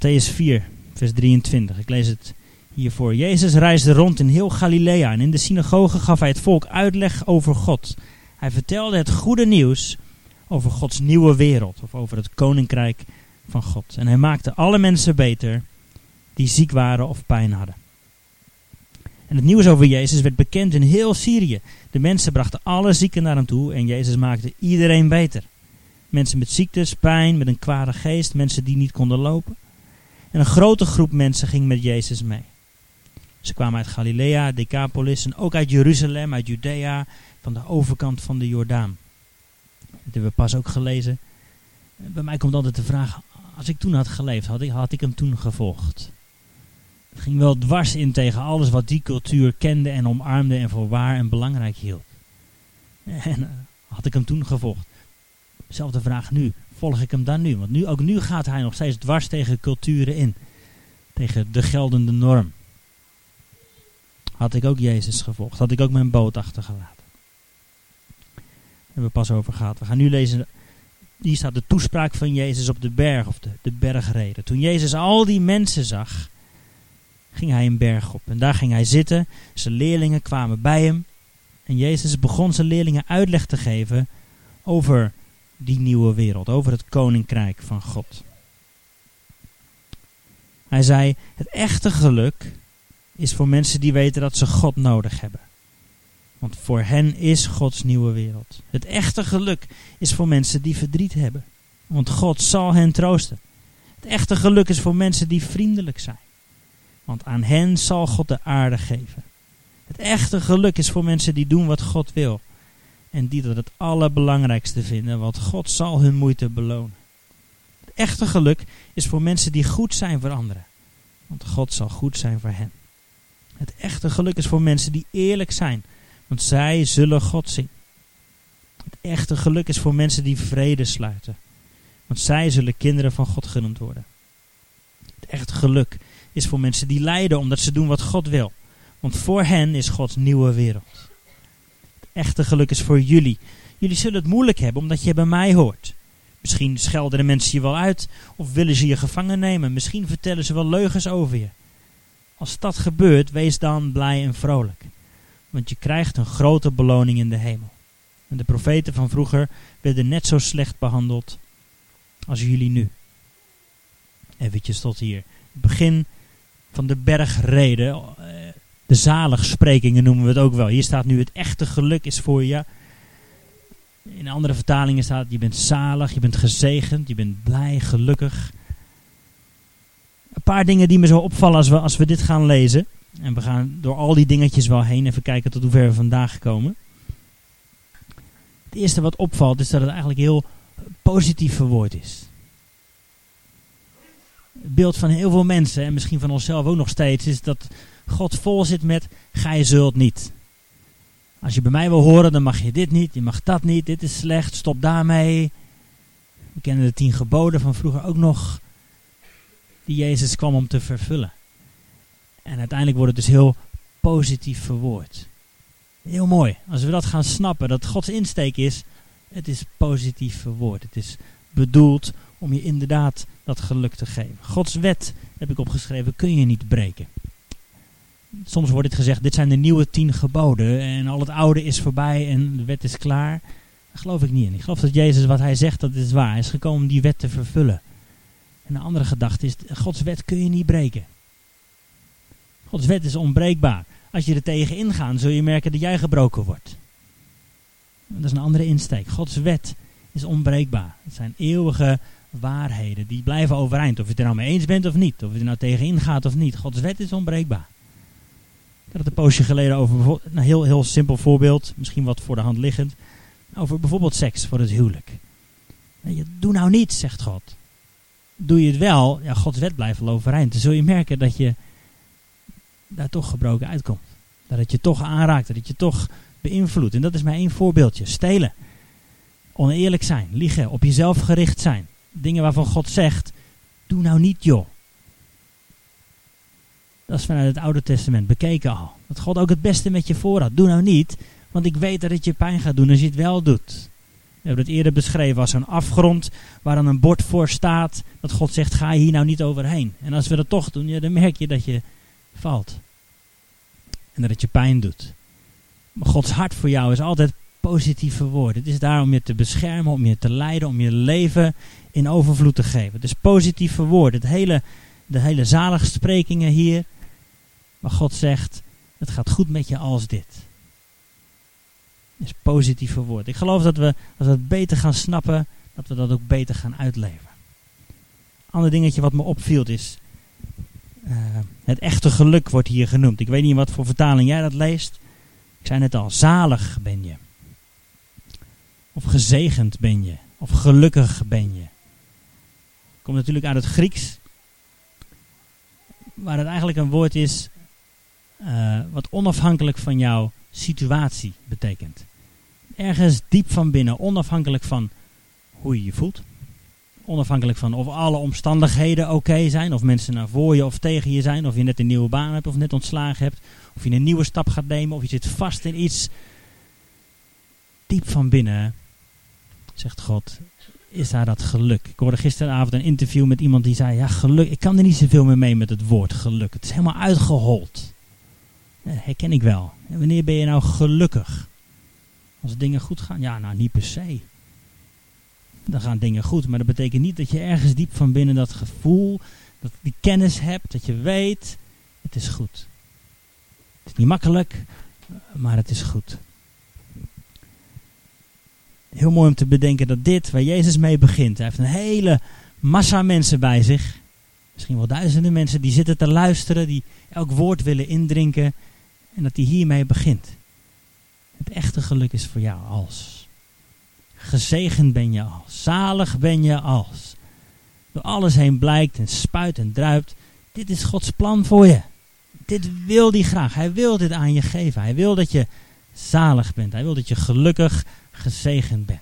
Matthäus 4, vers 23. Ik lees het hiervoor. Jezus reisde rond in heel Galilea en in de synagoge gaf hij het volk uitleg over God. Hij vertelde het goede nieuws over Gods nieuwe wereld of over het koninkrijk van God. En hij maakte alle mensen beter die ziek waren of pijn hadden. En het nieuws over Jezus werd bekend in heel Syrië. De mensen brachten alle zieken naar hem toe en Jezus maakte iedereen beter. Mensen met ziektes, pijn, met een kwade geest, mensen die niet konden lopen. En een grote groep mensen ging met Jezus mee. Ze kwamen uit Galilea, Decapolis en ook uit Jeruzalem, uit Judea, van de overkant van de Jordaan. Dat hebben we pas ook gelezen. Bij mij komt altijd de vraag, als ik toen had geleefd, had ik, had ik hem toen gevolgd? Het ging wel dwars in tegen alles wat die cultuur kende en omarmde en voor waar en belangrijk hield. En uh, had ik hem toen gevolgd? Zelfde vraag nu. Volg ik hem dan nu? Want nu, ook nu gaat hij nog steeds dwars tegen culturen in. Tegen de geldende norm. Had ik ook Jezus gevolgd? Had ik ook mijn boot achtergelaten? Daar hebben we pas over gehad. We gaan nu lezen. Hier staat de toespraak van Jezus op de berg, of de, de bergreden. Toen Jezus al die mensen zag, ging hij een berg op. En daar ging hij zitten. Zijn leerlingen kwamen bij hem. En Jezus begon zijn leerlingen uitleg te geven over die nieuwe wereld, over het koninkrijk van God. Hij zei: Het echte geluk is voor mensen die weten dat ze God nodig hebben. Want voor hen is Gods nieuwe wereld. Het echte geluk is voor mensen die verdriet hebben. Want God zal hen troosten. Het echte geluk is voor mensen die vriendelijk zijn. Want aan hen zal God de aarde geven. Het echte geluk is voor mensen die doen wat God wil. En die dat het allerbelangrijkste vinden, want God zal hun moeite belonen. Het echte geluk is voor mensen die goed zijn voor anderen. Want God zal goed zijn voor hen. Het echte geluk is voor mensen die eerlijk zijn, want zij zullen God zien. Het echte geluk is voor mensen die vrede sluiten, want zij zullen kinderen van God genoemd worden. Het echte geluk is voor mensen die lijden omdat ze doen wat God wil, want voor hen is Gods nieuwe wereld. Echte geluk is voor jullie. Jullie zullen het moeilijk hebben omdat je bij mij hoort. Misschien schelden de mensen je wel uit of willen ze je gevangen nemen. Misschien vertellen ze wel leugens over je. Als dat gebeurt, wees dan blij en vrolijk. Want je krijgt een grote beloning in de hemel. En de profeten van vroeger werden net zo slecht behandeld als jullie nu. Eventjes tot hier. Het begin van de bergreden. De zaligsprekingen noemen we het ook wel. Hier staat nu het echte geluk is voor je. In andere vertalingen staat je bent zalig, je bent gezegend, je bent blij, gelukkig. Een paar dingen die me zo opvallen als we, als we dit gaan lezen. En we gaan door al die dingetjes wel heen. Even kijken tot hoever we vandaag komen. Het eerste wat opvalt is dat het eigenlijk heel positief verwoord is. Het beeld van heel veel mensen, en misschien van onszelf ook nog steeds, is dat God vol zit met: gij zult niet. Als je bij mij wil horen, dan mag je dit niet, je mag dat niet, dit is slecht, stop daarmee. We kennen de tien geboden van vroeger ook nog die Jezus kwam om te vervullen. En uiteindelijk wordt het dus heel positief verwoord. Heel mooi. Als we dat gaan snappen, dat Gods insteek is, het is positief verwoord. Het is bedoeld om je inderdaad dat geluk te geven. Gods wet, heb ik opgeschreven, kun je niet breken. Soms wordt dit gezegd, dit zijn de nieuwe tien geboden en al het oude is voorbij en de wet is klaar. Daar geloof ik niet in. Ik geloof dat Jezus wat hij zegt, dat is waar. Hij is gekomen om die wet te vervullen. En een andere gedachte is, Gods wet kun je niet breken. Gods wet is onbreekbaar. Als je er tegen ingaat, zul je merken dat jij gebroken wordt. Dat is een andere insteek. Gods wet is onbreekbaar. Het zijn eeuwige waarheden. Die blijven overeind. Of je het er nou mee eens bent of niet. Of je er nou tegen ingaat of niet. Gods wet is onbreekbaar. Ik had het een poosje geleden over een heel, heel simpel voorbeeld. Misschien wat voor de hand liggend. Over bijvoorbeeld seks voor het huwelijk. Doe nou niet, zegt God doe je het wel, ja, Gods wet blijft wel overeind. Dan zul je merken dat je daar toch gebroken uitkomt. Dat het je toch aanraakt, dat je toch beïnvloedt. En dat is maar één voorbeeldje. Stelen. Oneerlijk zijn, liegen, op jezelf gericht zijn. Dingen waarvan God zegt, doe nou niet joh. Dat is vanuit het Oude Testament bekeken al. Dat God ook het beste met je voor had. Doe nou niet, want ik weet dat het je pijn gaat doen als je het wel doet. We hebben het eerder beschreven als een afgrond waar dan een bord voor staat. Dat God zegt, ga hier nou niet overheen. En als we dat toch doen, ja, dan merk je dat je valt. En dat het je pijn doet. Maar Gods hart voor jou is altijd positieve woorden. Het is daar om je te beschermen, om je te leiden, om je leven in overvloed te geven. Is positieve woorden. Het hele, de hele zaligsprekingen hier. Maar God zegt, het gaat goed met je als dit. Is positieve woord. Ik geloof dat we, als we het beter gaan snappen, dat we dat ook beter gaan uitleven. Ander dingetje wat me opviel is, uh, het echte geluk wordt hier genoemd. Ik weet niet wat voor vertaling jij dat leest. Ik zei net al, zalig ben je. Of gezegend ben je. Of gelukkig ben je. Komt natuurlijk uit het Grieks. Waar het eigenlijk een woord is uh, wat onafhankelijk van jouw situatie betekent. Ergens diep van binnen, onafhankelijk van hoe je je voelt. Onafhankelijk van of alle omstandigheden oké zijn, of mensen naar voor je of tegen je zijn, of je net een nieuwe baan hebt of net ontslagen hebt, of je een nieuwe stap gaat nemen, of je zit vast in iets. Diep van binnen, zegt God, is daar dat geluk. Ik hoorde gisteravond een interview met iemand die zei, ja geluk, ik kan er niet zoveel meer mee met het woord geluk. Het is helemaal uitgehold. Dat herken ik wel. Wanneer ben je nou gelukkig? Als dingen goed gaan? Ja, nou niet per se. Dan gaan dingen goed, maar dat betekent niet dat je ergens diep van binnen dat gevoel, dat die kennis hebt, dat je weet, het is goed. Het is niet makkelijk, maar het is goed. Heel mooi om te bedenken dat dit, waar Jezus mee begint, hij heeft een hele massa mensen bij zich. Misschien wel duizenden mensen die zitten te luisteren, die elk woord willen indrinken. En dat hij hiermee begint. Het echte geluk is voor jou als. Gezegend ben je als. Zalig ben je als. Door alles heen blijkt en spuit en druipt. Dit is Gods plan voor je. Dit wil hij graag. Hij wil dit aan je geven. Hij wil dat je zalig bent. Hij wil dat je gelukkig gezegend bent.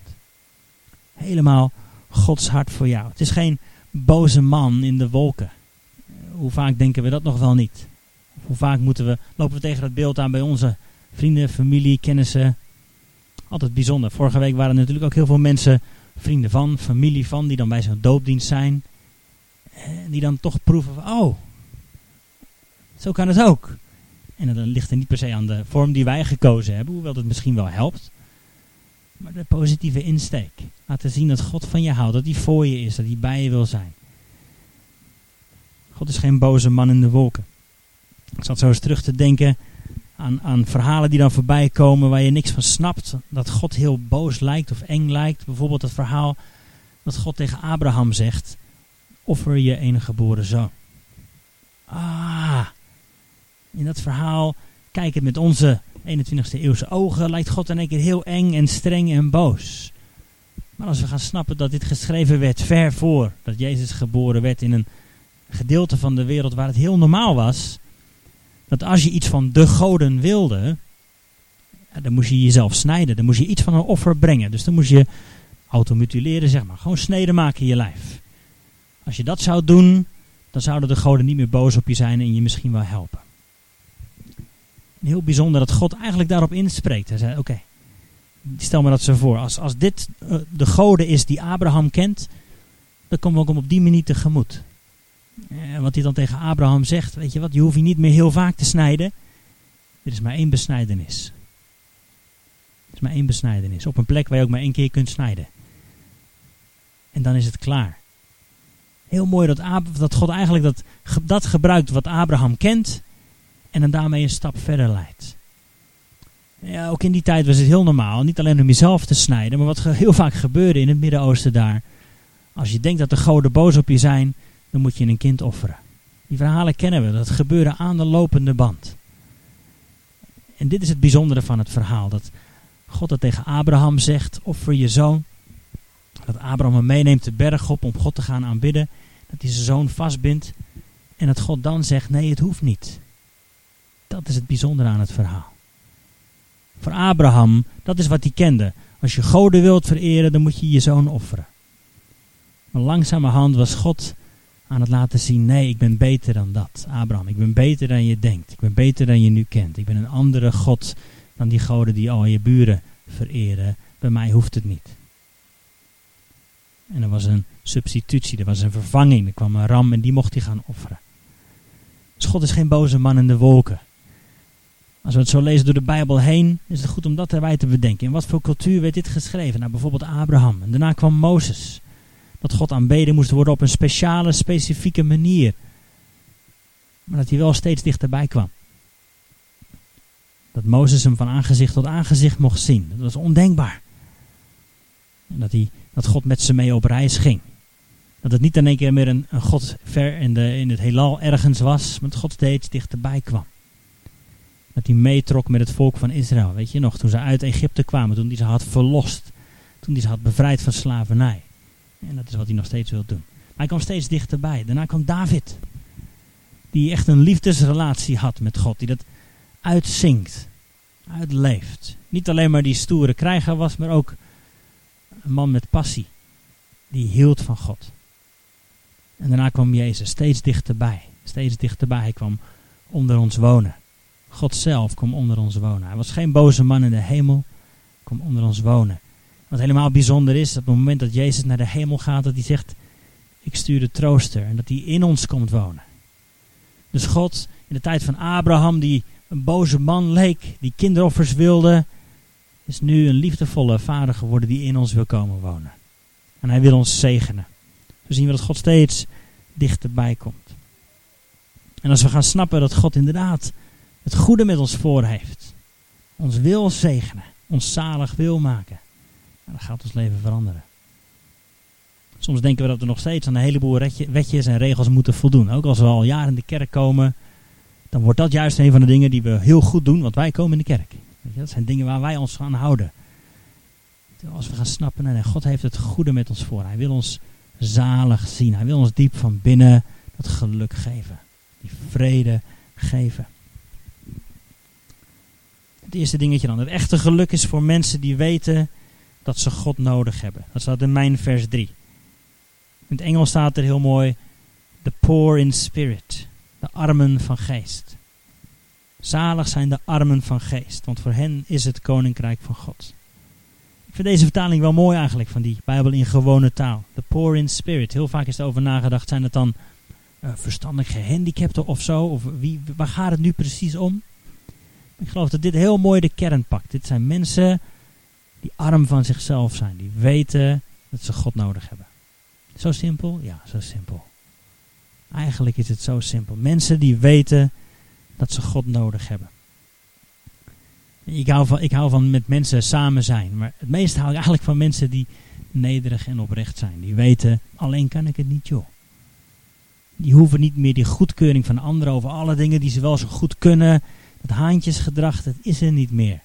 Helemaal Gods hart voor jou. Het is geen boze man in de wolken. Hoe vaak denken we dat nog wel niet? Hoe vaak moeten we, lopen we tegen dat beeld aan bij onze vrienden, familie, kennissen. Altijd bijzonder. Vorige week waren er natuurlijk ook heel veel mensen, vrienden van, familie van, die dan bij zo'n doopdienst zijn. En die dan toch proeven van, oh, zo kan het ook. En dan ligt er niet per se aan de vorm die wij gekozen hebben, hoewel het misschien wel helpt. Maar de positieve insteek. Laten zien dat God van je houdt, dat hij voor je is, dat hij bij je wil zijn. God is geen boze man in de wolken. Ik zat zo eens terug te denken aan, aan verhalen die dan voorbij komen waar je niks van snapt. Dat God heel boos lijkt of eng lijkt. Bijvoorbeeld het verhaal dat God tegen Abraham zegt: Offer je enige geboren zoon. Ah, in dat verhaal, kijk het met onze 21ste eeuwse ogen, lijkt God in één keer heel eng en streng en boos. Maar als we gaan snappen dat dit geschreven werd ver voor dat Jezus geboren werd in een gedeelte van de wereld waar het heel normaal was, dat als je iets van de goden wilde, dan moest je jezelf snijden. Dan moest je iets van een offer brengen. Dus dan moest je automutileren, zeg maar. Gewoon sneden maken in je lijf. Als je dat zou doen, dan zouden de goden niet meer boos op je zijn en je misschien wel helpen. heel bijzonder dat God eigenlijk daarop inspreekt. Hij zei, oké, stel me dat zo voor. Als, als dit uh, de goden is die Abraham kent, dan komen we ook op die manier tegemoet. En wat hij dan tegen Abraham zegt, weet je wat, je hoeft je niet meer heel vaak te snijden. Er is maar één besnijdenis. Er is maar één besnijdenis. Op een plek waar je ook maar één keer kunt snijden. En dan is het klaar. Heel mooi dat, dat God eigenlijk dat, dat gebruikt wat Abraham kent. En dan daarmee een stap verder leidt. Ja, ook in die tijd was het heel normaal. Niet alleen om jezelf te snijden. Maar wat heel vaak gebeurde in het Midden-Oosten daar. Als je denkt dat de goden boos op je zijn dan moet je een kind offeren. Die verhalen kennen we, dat gebeurde aan de lopende band. En dit is het bijzondere van het verhaal, dat God dat tegen Abraham zegt, offer je zoon. Dat Abraham hem meeneemt de berg op om God te gaan aanbidden. Dat hij zijn zoon vastbindt. En dat God dan zegt, nee het hoeft niet. Dat is het bijzondere aan het verhaal. Voor Abraham, dat is wat hij kende. Als je goden wilt vereren, dan moet je je zoon offeren. Maar langzamerhand was God aan het laten zien, nee, ik ben beter dan dat. Abraham, ik ben beter dan je denkt. Ik ben beter dan je nu kent. Ik ben een andere God dan die goden die al je buren vereren. Bij mij hoeft het niet. En er was een substitutie, er was een vervanging. Er kwam een ram en die mocht hij gaan offeren. Dus God is geen boze man in de wolken. Als we het zo lezen door de Bijbel heen, is het goed om dat erbij te bedenken. In wat voor cultuur werd dit geschreven? Nou, bijvoorbeeld Abraham. En daarna kwam Mozes. Dat God aanbeden moest worden op een speciale, specifieke manier. Maar dat hij wel steeds dichterbij kwam. Dat Mozes hem van aangezicht tot aangezicht mocht zien. Dat was ondenkbaar. En dat, hij, dat God met ze mee op reis ging. Dat het niet in één keer meer een, God ver in, de, in het heelal ergens was, maar dat God steeds dichterbij kwam. Dat hij meetrok met het volk van Israël. Weet je nog, toen ze uit Egypte kwamen, toen hij ze had verlost. Toen hij ze had bevrijd van slavernij. En dat is wat hij nog steeds wil doen. Maar hij kwam steeds dichterbij. Daarna kwam David. Die echt een liefdesrelatie had met God. Die dat uitzinkt. Uitleeft. Niet alleen maar die stoere krijger was, maar ook een man met passie. Die hield van God. En daarna kwam Jezus steeds dichterbij. Steeds dichterbij. Hij kwam onder ons wonen. God zelf kwam onder ons wonen. Hij was geen boze man in de hemel. kwam onder ons wonen. Wat helemaal bijzonder is, dat op het moment dat Jezus naar de hemel gaat, dat hij zegt, ik stuur de trooster. En dat hij in ons komt wonen. Dus God, in de tijd van Abraham, die een boze man leek, die kinderoffers wilde, is nu een liefdevolle vader geworden die in ons wil komen wonen. En hij wil ons zegenen. Zo zien we dat God steeds dichterbij komt. En als we gaan snappen dat God inderdaad het goede met ons voor heeft, ons wil zegenen, ons zalig wil maken, dan gaat ons leven veranderen. Soms denken we dat we nog steeds aan een heleboel wetjes en regels moeten voldoen. Ook als we al jaren in de kerk komen, dan wordt dat juist een van de dingen die we heel goed doen, want wij komen in de kerk. Dat zijn dingen waar wij ons aan houden. Als we gaan snappen, nee, God heeft het goede met ons voor. Hij wil ons zalig zien. Hij wil ons diep van binnen dat geluk geven. Die vrede geven. Het eerste dingetje dan. Het echte geluk is voor mensen die weten dat ze God nodig hebben. Dat staat in mijn vers 3. In het Engels staat er heel mooi: The poor in spirit. De armen van geest. Zalig zijn de armen van geest, want voor hen is het koninkrijk van God. Ik vind deze vertaling wel mooi eigenlijk van die Bijbel in gewone taal. The poor in spirit. Heel vaak is er over nagedacht, zijn het dan uh, verstandig gehandicapten of zo? Of wie, waar gaat het nu precies om? Ik geloof dat dit heel mooi de kern pakt. Dit zijn mensen arm van zichzelf zijn. Die weten dat ze God nodig hebben. Zo simpel? Ja, zo simpel. Eigenlijk is het zo simpel. Mensen die weten dat ze God nodig hebben. Ik hou, van, ik hou van met mensen samen zijn. Maar het meeste hou ik eigenlijk van mensen die nederig en oprecht zijn. Die weten, alleen kan ik het niet joh. Die hoeven niet meer die goedkeuring van anderen over alle dingen die ze wel zo goed kunnen. Dat haantjesgedrag, dat is er niet meer.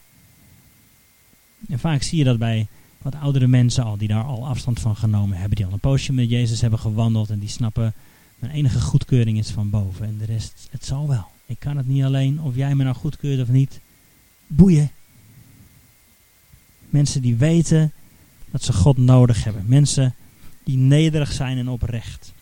En vaak zie je dat bij wat oudere mensen al, die daar al afstand van genomen hebben. Die al een poosje met Jezus hebben gewandeld en die snappen, mijn enige goedkeuring is van boven. En de rest, het zal wel. Ik kan het niet alleen, of jij me nou goedkeurt of niet. Boeien. Mensen die weten dat ze God nodig hebben. Mensen die nederig zijn en oprecht.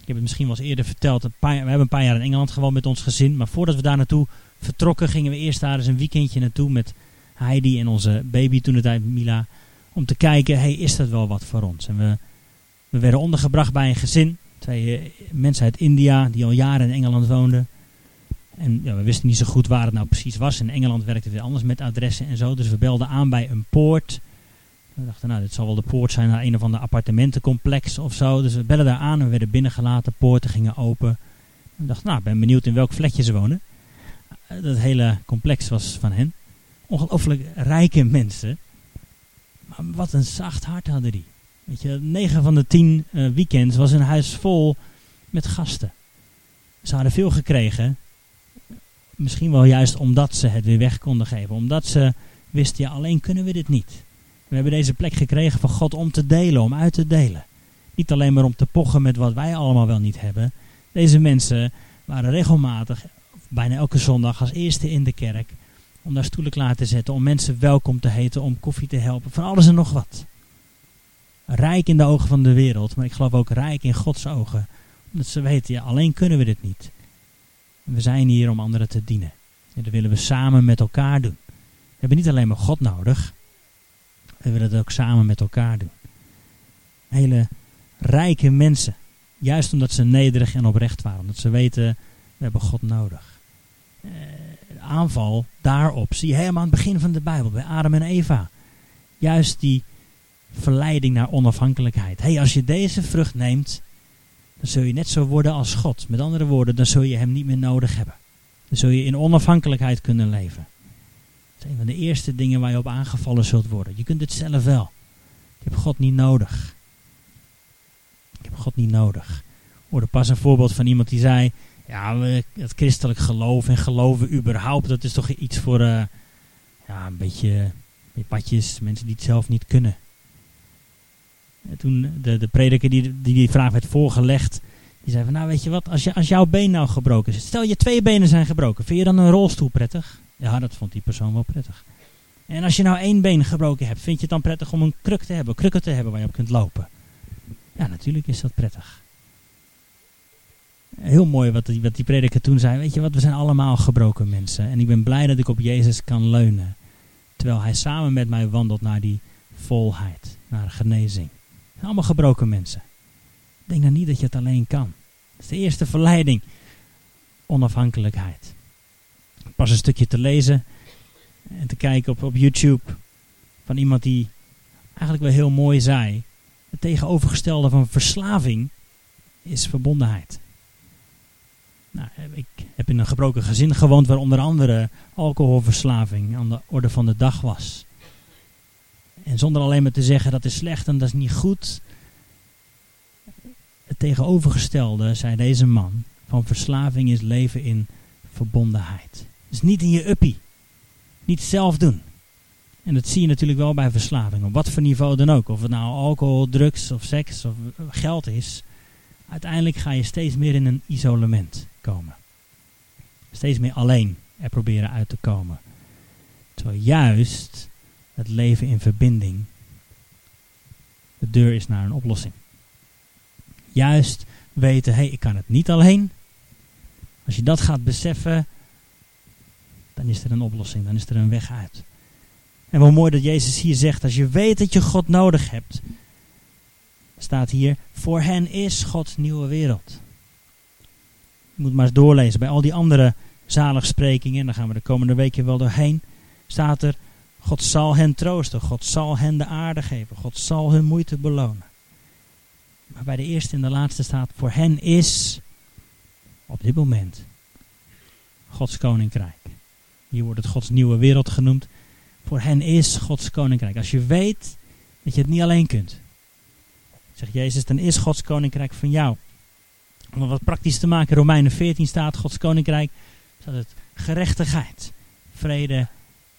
Ik heb het misschien wel eens eerder verteld. We hebben een paar jaar in Engeland gewoond met ons gezin. Maar voordat we daar naartoe vertrokken, gingen we eerst daar eens een weekendje naartoe met Heidi en onze baby toen de tijd Mila. Om te kijken, hey, is dat wel wat voor ons? En we, we werden ondergebracht bij een gezin. Twee eh, mensen uit India die al jaren in Engeland woonden. En ja, we wisten niet zo goed waar het nou precies was. In Engeland werkte het weer anders met adressen en zo. Dus we belden aan bij een poort. We dachten, nou, dit zal wel de poort zijn naar een of ander appartementencomplex of zo. Dus we bellen daar aan en we werden binnengelaten. Poorten gingen open. We dachten, nou, ik ben benieuwd in welk flatje ze wonen. Eh, dat hele complex was van hen. Ongelooflijk rijke mensen. Maar wat een zacht hart hadden die. Weet je, 9 van de 10 uh, eh, weekends was een huis vol met gasten. Ze hadden veel gekregen. Misschien wel juist omdat ze het weer weg konden geven. Omdat ze wisten, ja, alleen kunnen we dit niet. We hebben deze plek gekregen van God om te delen, om uit te delen. Niet alleen maar om te pochen met wat wij allemaal wel niet hebben. Deze mensen waren regelmatig, bijna elke zondag, als eerste in de kerk. Om daar stoelen klaar te zetten, om mensen welkom te heten, om koffie te helpen. Van alles en nog wat rijk in de ogen van de wereld, maar ik geloof ook rijk in Gods ogen. Omdat ze weten, ja, alleen kunnen we dit niet. We zijn hier om anderen te dienen. En dat willen we samen met elkaar doen. We hebben niet alleen maar God nodig, we willen het ook samen met elkaar doen. hele rijke mensen. Juist omdat ze nederig en oprecht waren. Omdat ze weten, we hebben God nodig. Aanval daarop zie je helemaal aan het begin van de Bijbel. Bij Adam en Eva. Juist die verleiding naar onafhankelijkheid. hey, als je deze vrucht neemt, dan zul je net zo worden als God. Met andere woorden, dan zul je hem niet meer nodig hebben. Dan zul je in onafhankelijkheid kunnen leven. Dat is een van de eerste dingen waar je op aangevallen zult worden. Je kunt het zelf wel. Ik heb God niet nodig. Ik heb God niet nodig. Ik hoorde pas een voorbeeld van iemand die zei... Ja, het christelijk geloof en geloven überhaupt... dat is toch iets voor uh, ja, een beetje patjes, mensen die het zelf niet kunnen. En toen de, de prediker die, die die vraag werd voorgelegd... die zei van, nou weet je wat, als, je, als jouw been nou gebroken is... stel je twee benen zijn gebroken, vind je dan een rolstoel prettig? Ja, dat vond die persoon wel prettig. En als je nou één been gebroken hebt, vind je het dan prettig om een kruk te hebben, krukken te hebben waar je op kunt lopen? Ja, natuurlijk is dat prettig. Heel mooi wat die, wat die prediker toen zei. Weet je wat, we zijn allemaal gebroken mensen. En ik ben blij dat ik op Jezus kan leunen. Terwijl hij samen met mij wandelt naar die volheid, naar genezing. Allemaal gebroken mensen. Denk dan niet dat je het alleen kan. Dat is de eerste verleiding. Onafhankelijkheid. Pas een stukje te lezen en te kijken op, op YouTube van iemand die eigenlijk wel heel mooi zei. Het tegenovergestelde van verslaving is verbondenheid. Nou, ik heb in een gebroken gezin gewoond waar onder andere alcoholverslaving aan de orde van de dag was. En zonder alleen maar te zeggen dat is slecht en dat is niet goed. Het tegenovergestelde, zei deze man, van verslaving is leven in verbondenheid. Dus niet in je uppie. Niet zelf doen. En dat zie je natuurlijk wel bij verslaving. Op wat voor niveau dan ook. Of het nou alcohol, drugs of seks of geld is. Uiteindelijk ga je steeds meer in een isolement komen. Steeds meer alleen er proberen uit te komen. Terwijl juist het leven in verbinding de deur is naar een oplossing. Juist weten, hé, hey, ik kan het niet alleen. Als je dat gaat beseffen, dan is er een oplossing, dan is er een weg uit. En wel mooi dat Jezus hier zegt, als je weet dat je God nodig hebt, staat hier, voor hen is Gods nieuwe wereld. Je moet maar eens doorlezen. Bij al die andere zaligsprekingen, daar gaan we de komende weken wel doorheen, staat er, God zal hen troosten, God zal hen de aarde geven, God zal hun moeite belonen. Maar bij de eerste en de laatste staat, voor hen is op dit moment Gods koninkrijk. Hier wordt het Gods nieuwe wereld genoemd. Voor hen is Gods koninkrijk. Als je weet dat je het niet alleen kunt. Zegt Jezus, dan is Gods koninkrijk van jou. Om wat praktisch te maken, Romeinen 14 staat, Gods koninkrijk, staat het gerechtigheid, vrede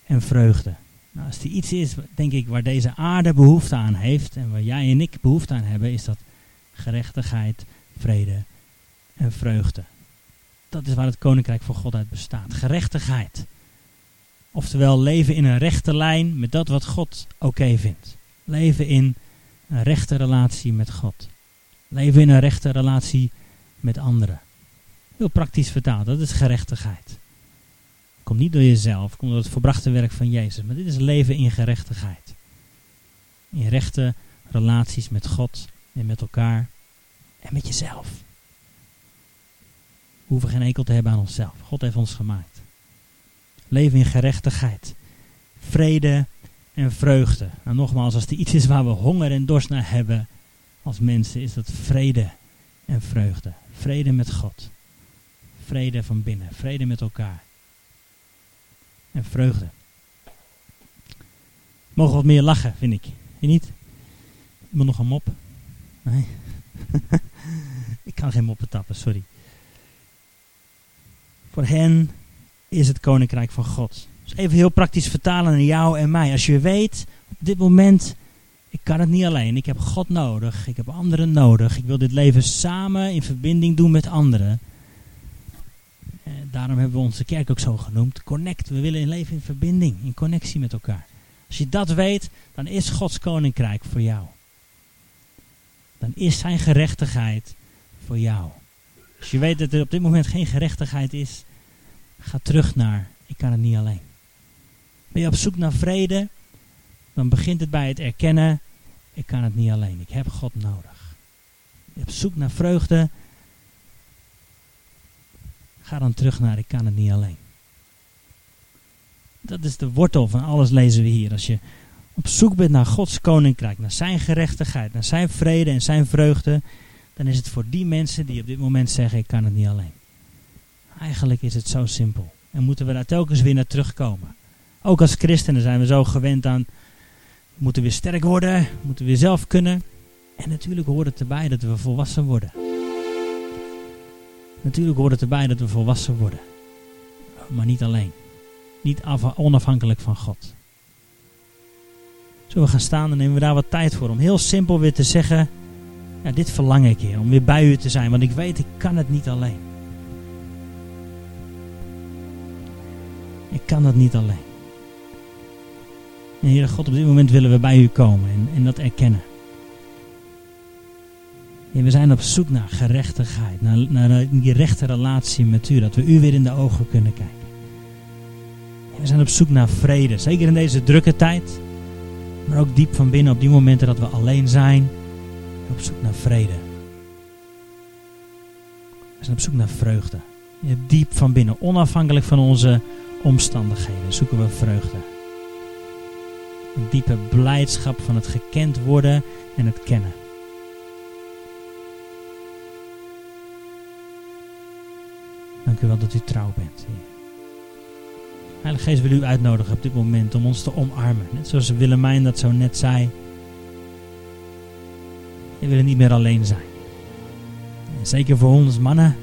en vreugde. Nou, als er iets is, denk ik, waar deze aarde behoefte aan heeft en waar jij en ik behoefte aan hebben, is dat gerechtigheid, vrede en vreugde. Dat is waar het koninkrijk van God uit bestaat. Gerechtigheid. Oftewel leven in een rechte lijn met dat wat God oké vindt. Leven in een rechte relatie met God. Leven in een rechte relatie met anderen. Heel praktisch vertaald, dat is gerechtigheid. Komt niet door jezelf, komt door het verbrachte werk van Jezus. Maar dit is leven in gerechtigheid. In rechte relaties met God en met elkaar en met jezelf. We hoeven geen enkel te hebben aan onszelf. God heeft ons gemaakt. Leven in gerechtigheid. Vrede en vreugde. Nou nogmaals, als er iets is waar we honger en dorst naar hebben als mensen, is dat vrede en vreugde. Vrede met God. Vrede van binnen. Vrede met elkaar. En vreugde. Mogen wat meer lachen, vind ik. Je niet? Moet nog een mop. Nee. ik kan geen moppen tappen, sorry. Voor hen is het koninkrijk van God. Dus even heel praktisch vertalen naar jou en mij. Als je weet, op dit moment, ik kan het niet alleen. Ik heb God nodig. Ik heb anderen nodig. Ik wil dit leven samen in verbinding doen met anderen. En eh, daarom hebben we onze kerk ook zo genoemd. Connect. We willen een leven in verbinding, in connectie met elkaar. Als je dat weet, dan is Gods koninkrijk voor jou. Dan is zijn gerechtigheid voor jou. Als je weet dat er op dit moment geen gerechtigheid is, Ga terug naar, ik kan het niet alleen. Ben je op zoek naar vrede? Dan begint het bij het erkennen, ik kan het niet alleen. Ik heb God nodig. Je hebt zoek naar vreugde. Ga dan terug naar ik kan het niet alleen. Dat is de wortel van alles lezen we hier. Als je op zoek bent naar Gods koninkrijk, naar zijn gerechtigheid, naar zijn vrede en zijn vreugde, dan is het voor die mensen die op dit moment zeggen ik kan het niet alleen. Eigenlijk is het zo simpel. En moeten we daar telkens weer naar terugkomen. Ook als christenen zijn we zo gewend aan, we moeten weer sterk worden, we moeten weer zelf kunnen. En natuurlijk hoort het erbij dat we volwassen worden. Natuurlijk hoort het erbij dat we volwassen worden. Maar niet alleen. Niet onafhankelijk van God. Zullen we gaan staan en nemen we daar wat tijd voor om heel simpel weer te zeggen, ja, dit verlang ik hier, om weer bij u te zijn, want ik weet ik kan het niet alleen. Ik kan dat niet alleen. En Heere God, op dit moment willen we bij u komen en, en dat erkennen. En we zijn op zoek naar gerechtigheid, naar, naar die rechte relatie met u, dat we u weer in de ogen kunnen kijken. En we zijn op zoek naar vrede, zeker in deze drukke tijd, maar ook diep van binnen op die momenten dat we alleen zijn, op zoek naar vrede. We zijn op zoek naar vreugde. Diep van binnen, onafhankelijk van onze omstandigheden, zoeken we vreugde. Een diepe blijdschap van het gekend worden en het kennen. Dank u wel dat u trouw bent, Heer. Heilige Geest wil u uitnodigen op dit moment om ons te omarmen. Net zoals Willemijn dat zo net zei. We willen niet meer alleen zijn. Zeker voor ons mannen.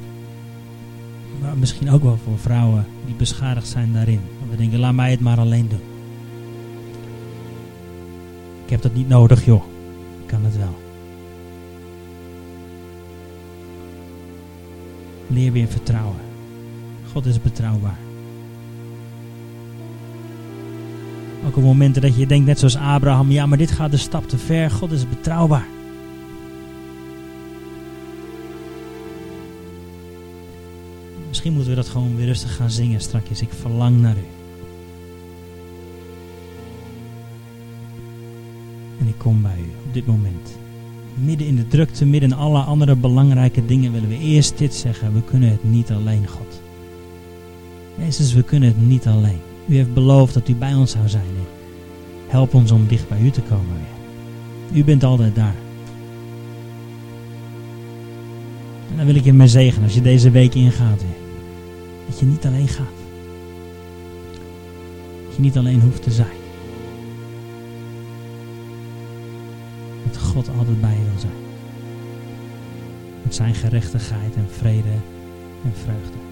Maar misschien ook wel voor vrouwen die beschadigd zijn daarin. Dat we denken, laat mij het maar alleen doen. Ik heb dat niet nodig joh. Ik kan het wel. Leer weer vertrouwen. God is betrouwbaar. Ook op momenten dat je denkt, net zoals Abraham, ja, maar dit gaat een stap te ver. God is betrouwbaar. Misschien moeten we dat gewoon weer rustig gaan zingen straks. Ik verlang naar u. kom bij u op dit moment. Midden in de drukte, midden in alle andere belangrijke dingen willen we eerst dit zeggen. We kunnen het niet alleen, God. Jezus, we kunnen het niet alleen. U heeft beloofd dat u bij ons zou zijn. Help ons om dicht bij u te komen weer. U bent altijd daar. En dan wil ik je mee zegenen als je deze week ingaat. Dat je niet alleen gaat. Dat je niet alleen hoeft te zijn. God altijd bij je wil zijn. Met zijn gerechtigheid en vrede en vreugde.